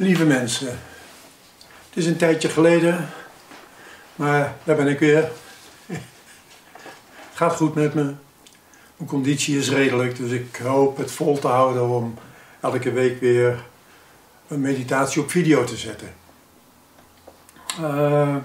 Lieve mensen, het is een tijdje geleden, maar daar ben ik weer. Het gaat goed met me. Mijn conditie is redelijk, dus ik hoop het vol te houden om elke week weer een meditatie op video te zetten. Uh,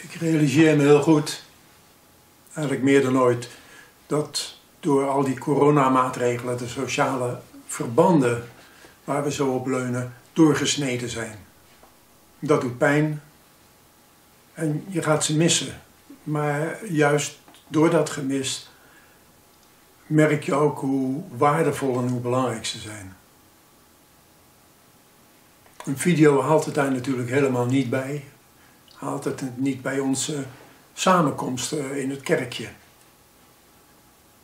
ik realiseer me heel goed, eigenlijk meer dan ooit, dat door al die coronamaatregelen de sociale verbanden waar we zo op leunen doorgesneden zijn. Dat doet pijn en je gaat ze missen. Maar juist door dat gemis merk je ook hoe waardevol en hoe belangrijk ze zijn. Een video haalt het daar natuurlijk helemaal niet bij. Haalt het niet bij onze samenkomsten in het kerkje.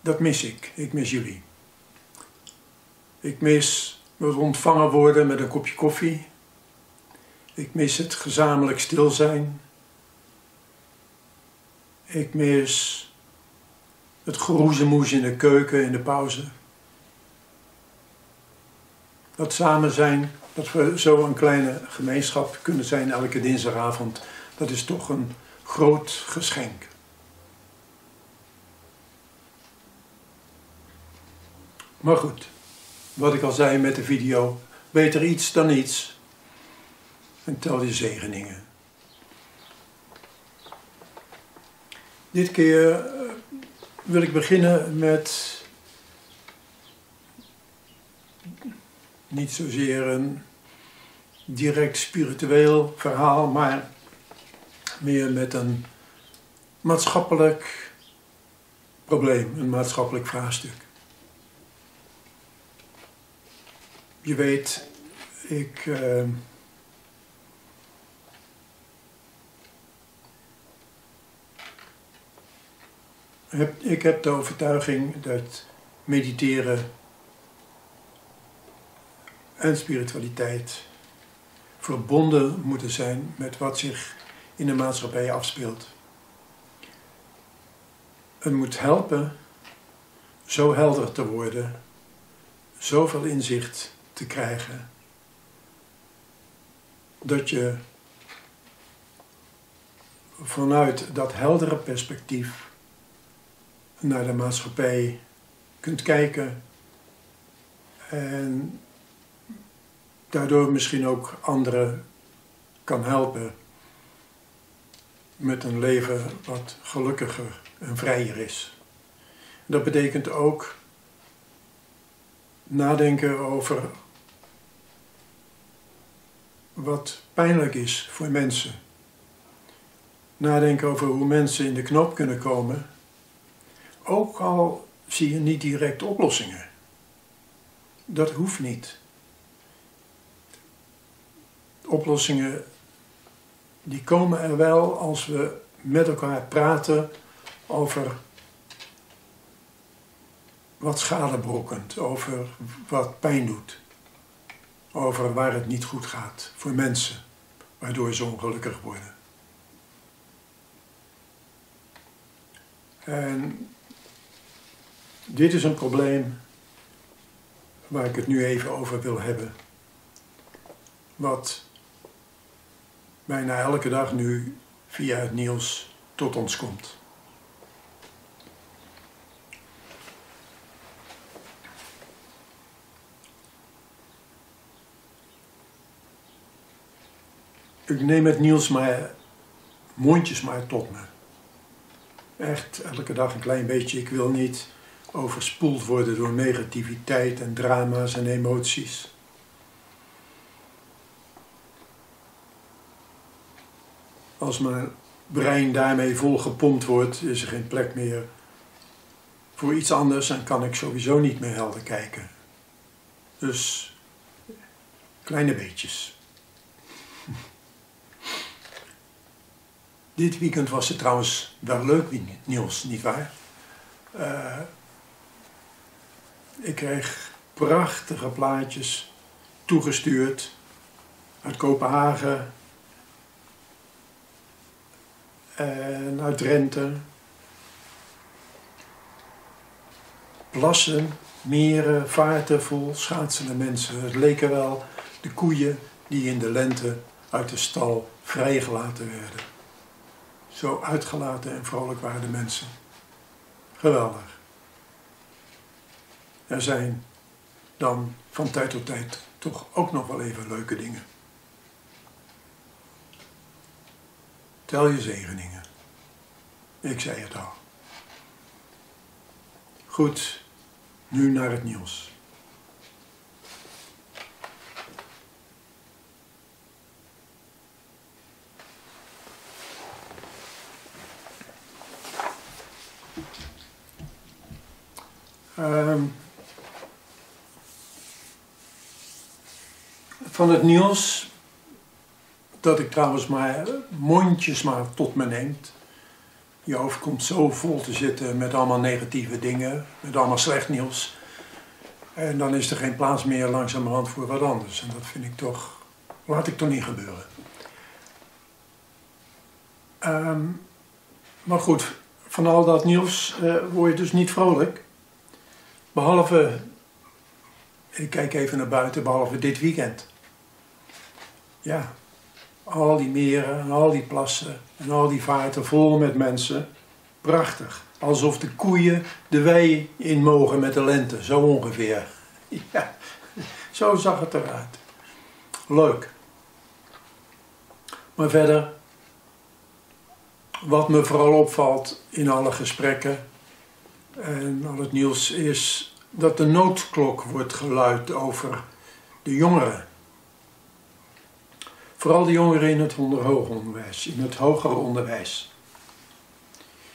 Dat mis ik. Ik mis jullie. Ik mis het ontvangen worden met een kopje koffie. Ik mis het gezamenlijk stil zijn. Ik mis het geroezemoes in de keuken in de pauze. Dat samen zijn, dat we zo een kleine gemeenschap kunnen zijn elke dinsdagavond, dat is toch een groot geschenk. Maar goed, wat ik al zei met de video, beter iets dan niets. En tel je zegeningen. Dit keer eh, wil ik beginnen met niet zozeer een direct spiritueel verhaal, maar meer met een maatschappelijk probleem, een maatschappelijk vraagstuk. Je weet, ik. Uh, heb, ik heb de overtuiging dat mediteren en spiritualiteit verbonden moeten zijn met wat zich in de maatschappij afspeelt. Het moet helpen zo helder te worden, zoveel inzicht te krijgen. Dat je vanuit dat heldere perspectief naar de maatschappij kunt kijken en daardoor misschien ook anderen kan helpen met een leven wat gelukkiger en vrijer is. Dat betekent ook nadenken over wat pijnlijk is voor mensen. Nadenken over hoe mensen in de knop kunnen komen, ook al zie je niet direct oplossingen. Dat hoeft niet. Oplossingen die komen er wel als we met elkaar praten over wat schade brokkent, over wat pijn doet over waar het niet goed gaat voor mensen, waardoor ze ongelukkig worden. En dit is een probleem waar ik het nu even over wil hebben. Wat bijna elke dag nu via het nieuws tot ons komt. Ik neem het nieuws maar mondjesmaat tot me. Echt elke dag een klein beetje. Ik wil niet overspoeld worden door negativiteit en drama's en emoties. Als mijn brein daarmee vol gepompt wordt, is er geen plek meer voor iets anders en kan ik sowieso niet meer helder kijken. Dus kleine beetjes. Dit weekend was het trouwens wel leuk nieuws, nietwaar? Uh, ik kreeg prachtige plaatjes toegestuurd uit Kopenhagen en uit Drenthe. Plassen meren, vaarten vol schaatsende mensen. Het leken wel de koeien die in de lente uit de stal vrijgelaten werden. Zo uitgelaten en vrolijk waren de mensen. Geweldig. Er zijn dan van tijd tot tijd toch ook nog wel even leuke dingen. Tel je zegeningen. Ik zei het al. Goed, nu naar het nieuws. Um, van het nieuws, dat ik trouwens maar mondjesmaat tot me neemt. Je hoofd komt zo vol te zitten met allemaal negatieve dingen, met allemaal slecht nieuws. En dan is er geen plaats meer langzamerhand voor wat anders. En dat vind ik toch, laat ik toch niet gebeuren. Ehm, maar goed, van al dat nieuws uh, word je dus niet vrolijk. Behalve, ik kijk even naar buiten, behalve dit weekend. Ja, al die meren en al die plassen en al die vaarten vol met mensen. Prachtig. Alsof de koeien de wei in mogen met de lente, zo ongeveer. Ja, zo zag het eruit. Leuk. Maar verder, wat me vooral opvalt in alle gesprekken en al het nieuws is dat de noodklok wordt geluid over de jongeren. Vooral de jongeren in het hoger onderwijs, in het hoger onderwijs.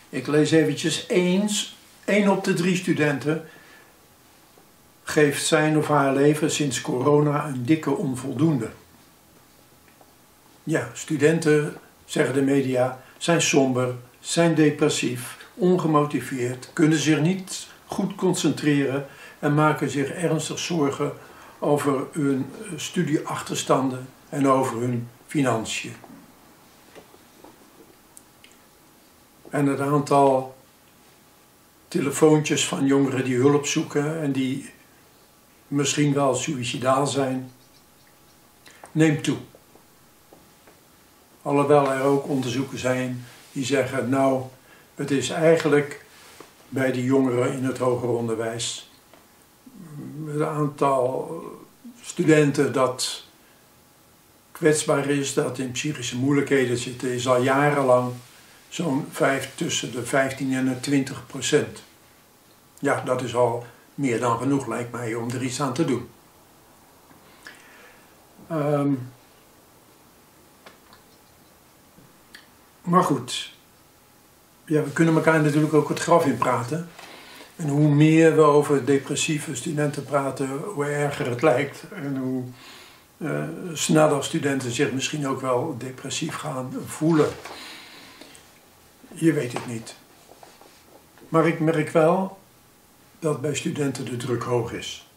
Ik lees eventjes eens, één op de drie studenten geeft zijn of haar leven sinds corona een dikke onvoldoende. Ja, studenten, zeggen de media, zijn somber, zijn depressief, ongemotiveerd, kunnen zich niet goed concentreren en maken zich ernstig zorgen over hun studieachterstanden en over hun financiën. En het aantal telefoontjes van jongeren die hulp zoeken en die misschien wel suicidaal zijn, neemt toe. Alhoewel er ook onderzoeken zijn die zeggen, nou, het is eigenlijk bij de jongeren in het hoger onderwijs het aantal studenten dat kwetsbaar is, dat in psychische moeilijkheden zit, is al jarenlang zo'n tussen de 15 en de 20 procent. Ja, dat is al meer dan genoeg, lijkt mij, om er iets aan te doen. Um, maar goed, ja, we kunnen elkaar natuurlijk ook het graf in praten. En hoe meer we over depressieve studenten praten, hoe erger het lijkt. En hoe uh, sneller studenten zich misschien ook wel depressief gaan voelen. Je weet het niet. Maar ik merk wel dat bij studenten de druk hoog is.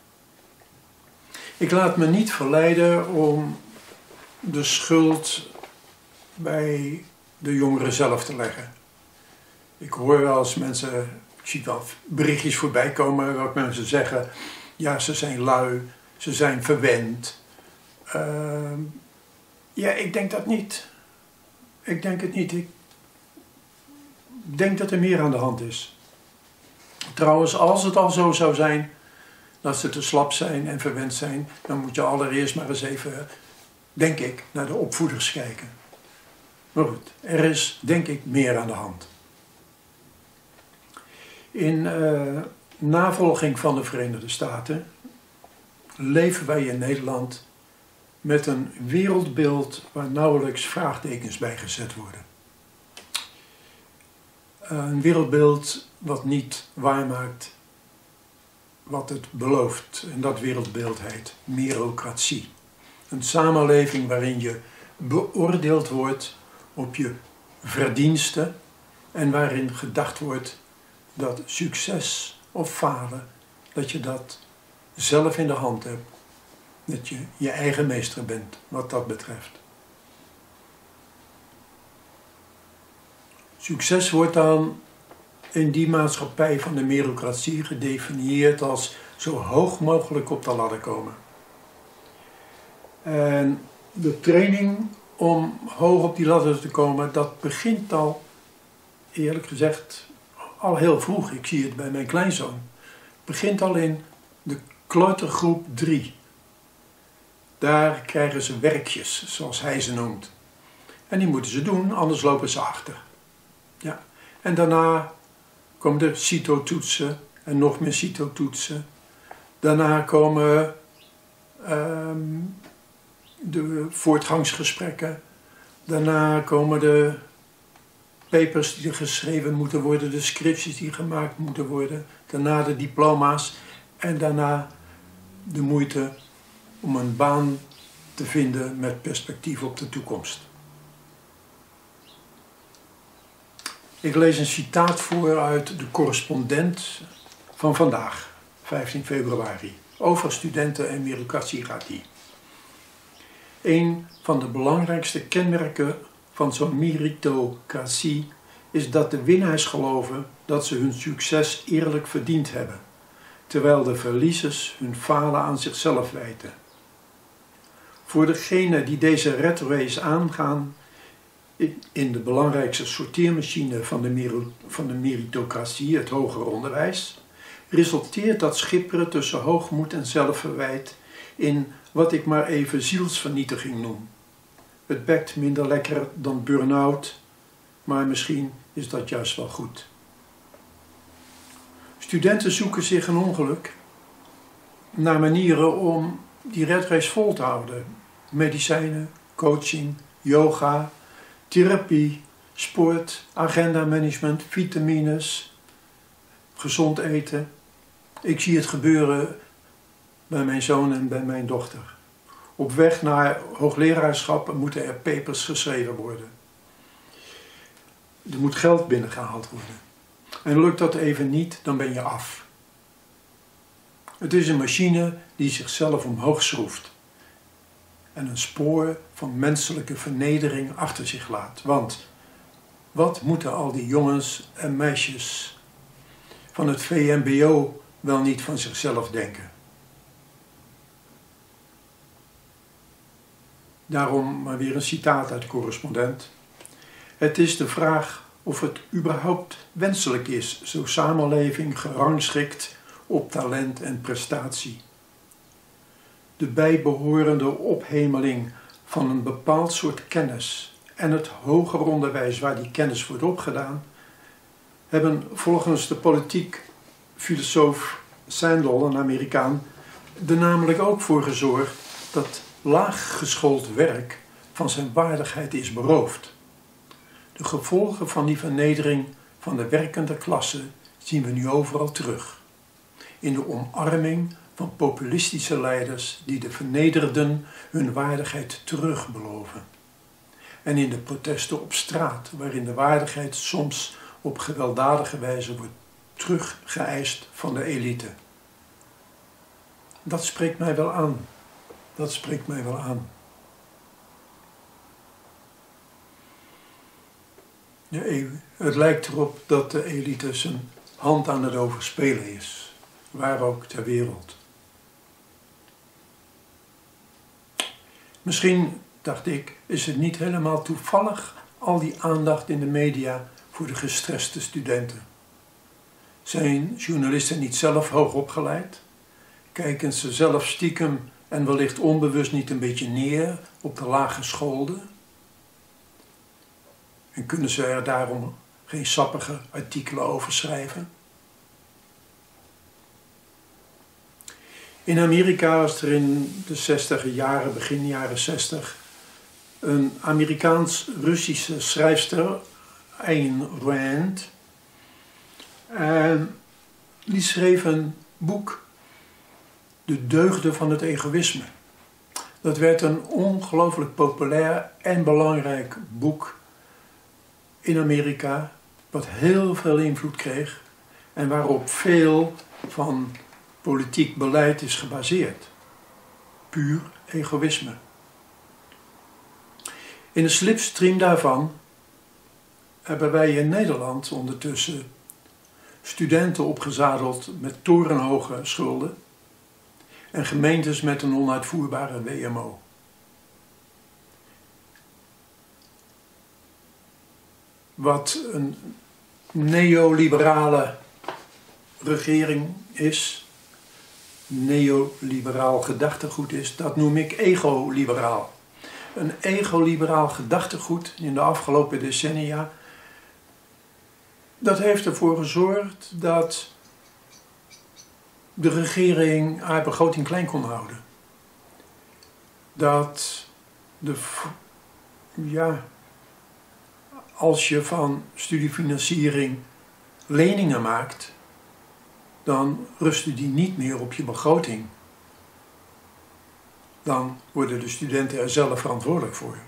Ik laat me niet verleiden om de schuld bij de jongeren zelf te leggen. Ik hoor wel eens mensen, ik zie wel berichtjes voorbij komen dat mensen zeggen, ja ze zijn lui, ze zijn verwend. Uh, ja, ik denk dat niet. Ik denk het niet. Ik denk dat er meer aan de hand is. Trouwens, als het al zo zou zijn dat ze te slap zijn en verwend zijn, dan moet je allereerst maar eens even, denk ik, naar de opvoeders kijken. Maar goed, er is denk ik meer aan de hand. In uh, navolging van de Verenigde Staten leven wij in Nederland met een wereldbeeld waar nauwelijks vraagtekens bij gezet worden. Een wereldbeeld wat niet waarmaakt wat het belooft. En dat wereldbeeld heet merocratie. Een samenleving waarin je beoordeeld wordt op je verdiensten en waarin gedacht wordt dat succes of falen, dat je dat zelf in de hand hebt. Dat je je eigen meester bent wat dat betreft. Succes wordt dan in die maatschappij van de merocratie gedefinieerd als zo hoog mogelijk op de ladder komen. En de training om hoog op die ladder te komen, dat begint al, eerlijk gezegd, al heel vroeg. Ik zie het bij mijn kleinzoon. Begint al in de kleutergroep 3. Daar krijgen ze werkjes, zoals hij ze noemt. En die moeten ze doen, anders lopen ze achter. Ja. En daarna komen de CITO-toetsen en nog meer CITO-toetsen. Daarna komen ehm, de voortgangsgesprekken. Daarna komen de papers die geschreven moeten worden, de scripties die gemaakt moeten worden. Daarna de diploma's en daarna de moeite om een baan te vinden met perspectief op de toekomst. Ik lees een citaat voor uit de correspondent van vandaag, 15 februari, over studenten en meritocratie gaat die. Een van de belangrijkste kenmerken van zo'n meritocratie is dat de winnaars geloven dat ze hun succes eerlijk verdiend hebben, terwijl de verliezers hun falen aan zichzelf wijten. Voor degenen die deze red race aangaan, in de belangrijkste sorteermachine van de, van de meritocratie, het hoger onderwijs, resulteert dat schipperen tussen hoogmoed en zelfverwijt in wat ik maar even zielsvernietiging noem. Het bekt minder lekker dan burn-out, maar misschien is dat juist wel goed. Studenten zoeken zich een ongeluk naar manieren om die redrace vol te houden. Medicijnen, coaching, yoga, therapie, sport, agenda management, vitamines, gezond eten. Ik zie het gebeuren bij mijn zoon en bij mijn dochter. Op weg naar hoogleraarschap moeten er papers geschreven worden. Er moet geld binnengehaald worden. En lukt dat even niet, dan ben je af. Het is een machine die zichzelf omhoog schroeft en een spoor van menselijke vernedering achter zich laat. Want wat moeten al die jongens en meisjes van het VMBO wel niet van zichzelf denken? Daarom maar weer een citaat uit correspondent. Het is de vraag of het überhaupt wenselijk is, zo samenleving gerangschikt op talent en prestatie de bijbehorende ophemeling van een bepaald soort kennis en het hoger onderwijs waar die kennis wordt opgedaan, hebben volgens de politiek filosoof Sandel, een Amerikaan, er namelijk ook voor gezorgd dat laaggeschoold werk van zijn waardigheid is beroofd. De gevolgen van die vernedering van de werkende klasse zien we nu overal terug. In de omarming van populistische leiders die de vernederden hun waardigheid terugbeloven. En in de protesten op straat, waarin de waardigheid soms op gewelddadige wijze wordt teruggeëist van de elite. Dat spreekt mij wel aan. Dat spreekt mij wel aan. Het lijkt erop dat de elite zijn hand aan het overspelen is, waar ook ter wereld. Misschien, dacht ik, is het niet helemaal toevallig al die aandacht in de media voor de gestreste studenten. Zijn journalisten niet zelf hoog opgeleid? Kijken ze zelf stiekem en wellicht onbewust niet een beetje neer op de lage scholden? En kunnen ze er daarom geen sappige artikelen over schrijven? In Amerika was er in de 60 jaren, begin jaren 60, een Amerikaans-Russische schrijfster, Ayn Rand. En die schreef een boek, De Deugden van het Egoïsme. Dat werd een ongelooflijk populair en belangrijk boek in Amerika, wat heel veel invloed kreeg en waarop veel van politiek beleid is gebaseerd. Puur egoïsme. In de slipstream daarvan hebben wij in Nederland ondertussen studenten opgezadeld met torenhoge schulden, en gemeentes met een onuitvoerbare WMO. Wat een neoliberale regering is, neoliberaal gedachtegoed is, dat noem ik ego-liberaal. Een ego-liberaal gedachtegoed in de afgelopen decennia, dat heeft ervoor gezorgd dat de regering haar begroting klein kon houden. Dat de, ja, als je van studiefinanciering leningen maakt, dan rusten die niet meer op je begroting. Dan worden de studenten er zelf verantwoordelijk voor.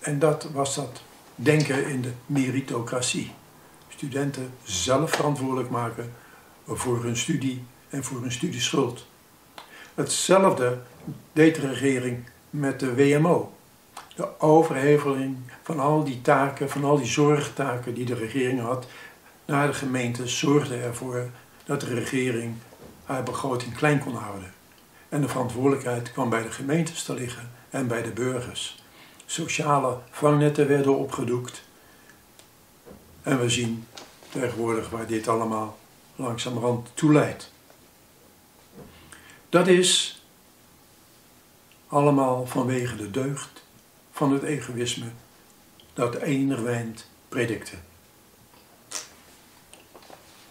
En dat was dat denken in de meritocratie. Studenten zelf verantwoordelijk maken voor hun studie en voor hun studieschuld. Hetzelfde deed de regering met de WMO. De overheveling van al die taken, van al die zorgtaken die de regering had naar de gemeente, zorgde ervoor dat de regering haar begroting klein kon houden. En de verantwoordelijkheid kwam bij de gemeentes te liggen en bij de burgers. Sociale vangnetten werden opgedoekt. En we zien tegenwoordig waar dit allemaal langzamerhand toe leidt. Dat is allemaal vanwege de deugd van het egoïsme dat Enerwijnd predikte.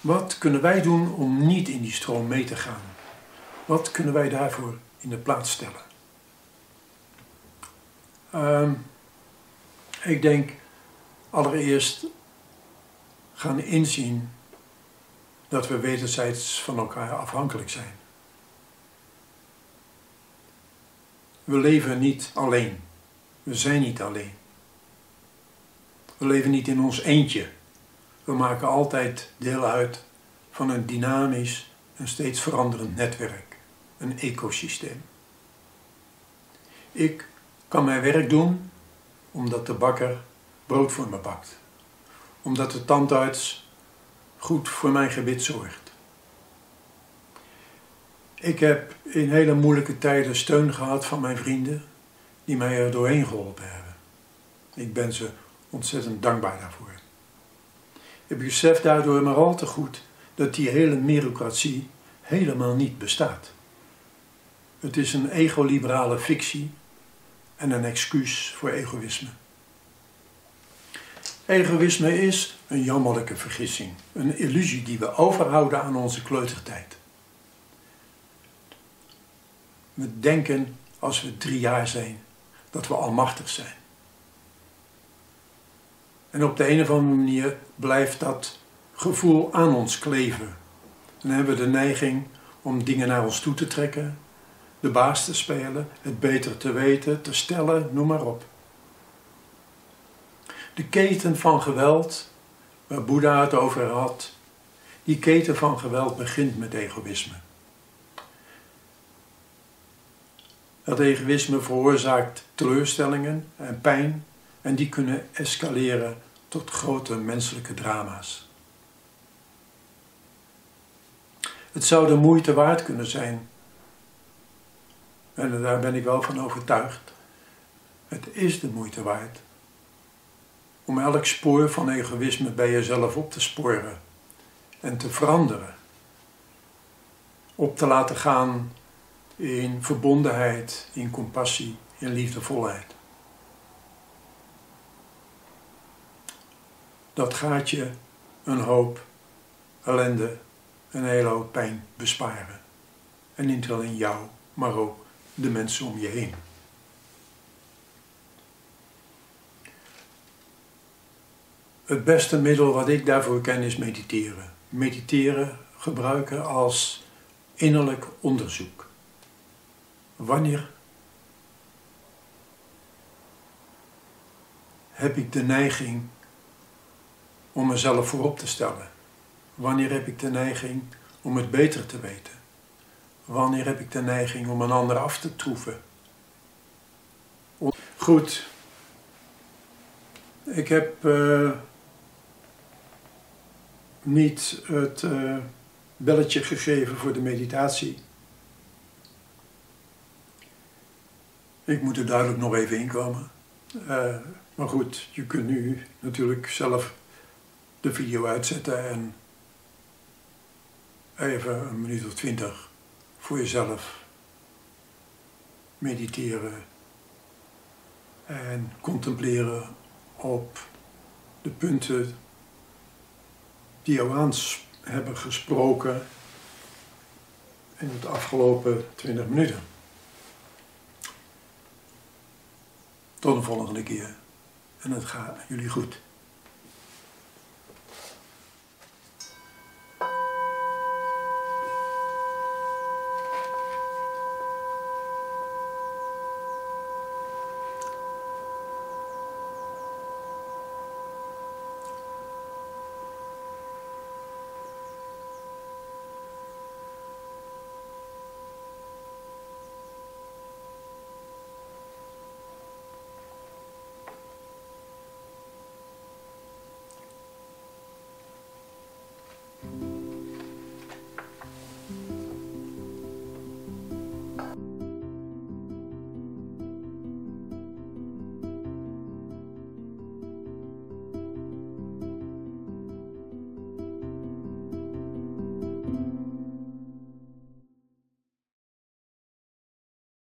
Wat kunnen wij doen om niet in die stroom mee te gaan? Wat kunnen wij daarvoor in de plaats stellen? Uh, ik denk allereerst gaan inzien dat we wederzijds van elkaar afhankelijk zijn. We leven niet alleen. We zijn niet alleen. We leven niet in ons eentje. We maken altijd deel uit van een dynamisch en steeds veranderend netwerk, een ecosysteem. Ik kan mijn werk doen omdat de bakker brood voor me bakt, omdat de tandarts goed voor mijn gebit zorgt. Ik heb in hele moeilijke tijden steun gehad van mijn vrienden die mij er doorheen geholpen hebben. Ik ben ze ontzettend dankbaar daarvoor. Ik besef daardoor maar al te goed dat die hele merocratie helemaal niet bestaat. Het is een egoliberale fictie en een excuus voor egoïsme. Egoïsme is een jammerlijke vergissing, een illusie die we overhouden aan onze kleutertijd. We denken als we drie jaar zijn dat we almachtig zijn. En op de een of andere manier blijft dat gevoel aan ons kleven. Dan hebben we de neiging om dingen naar ons toe te trekken, de baas te spelen, het beter te weten, te stellen, noem maar op. De keten van geweld, waar Boeddha het over had, die keten van geweld begint met egoïsme. Dat egoïsme veroorzaakt teleurstellingen en pijn en die kunnen escaleren tot grote menselijke drama's. Het zou de moeite waard kunnen zijn, en daar ben ik wel van overtuigd, het is de moeite waard om elk spoor van egoïsme bij jezelf op te sporen en te veranderen. Op te laten gaan in verbondenheid, in compassie, in liefdevolheid. Dat gaat je een hoop ellende, een hele hoop pijn besparen. En niet alleen jou, maar ook de mensen om je heen. Het beste middel wat ik daarvoor ken is mediteren. Mediteren gebruiken als innerlijk onderzoek. Wanneer heb ik de neiging om mezelf voorop te stellen? Wanneer heb ik de neiging om het beter te weten? Wanneer heb ik de neiging om een ander af te troeven? Goed. Ik heb uh, niet het uh, belletje gegeven voor de meditatie. Ik moet er duidelijk nog even inkomen. Uh, maar goed, je kunt nu natuurlijk zelf de video uitzetten en even een minuut of twintig voor jezelf mediteren en contempleren op de punten die jou aan hebben gesproken in het afgelopen 20 minuten. Tot de volgende keer en het gaat jullie goed.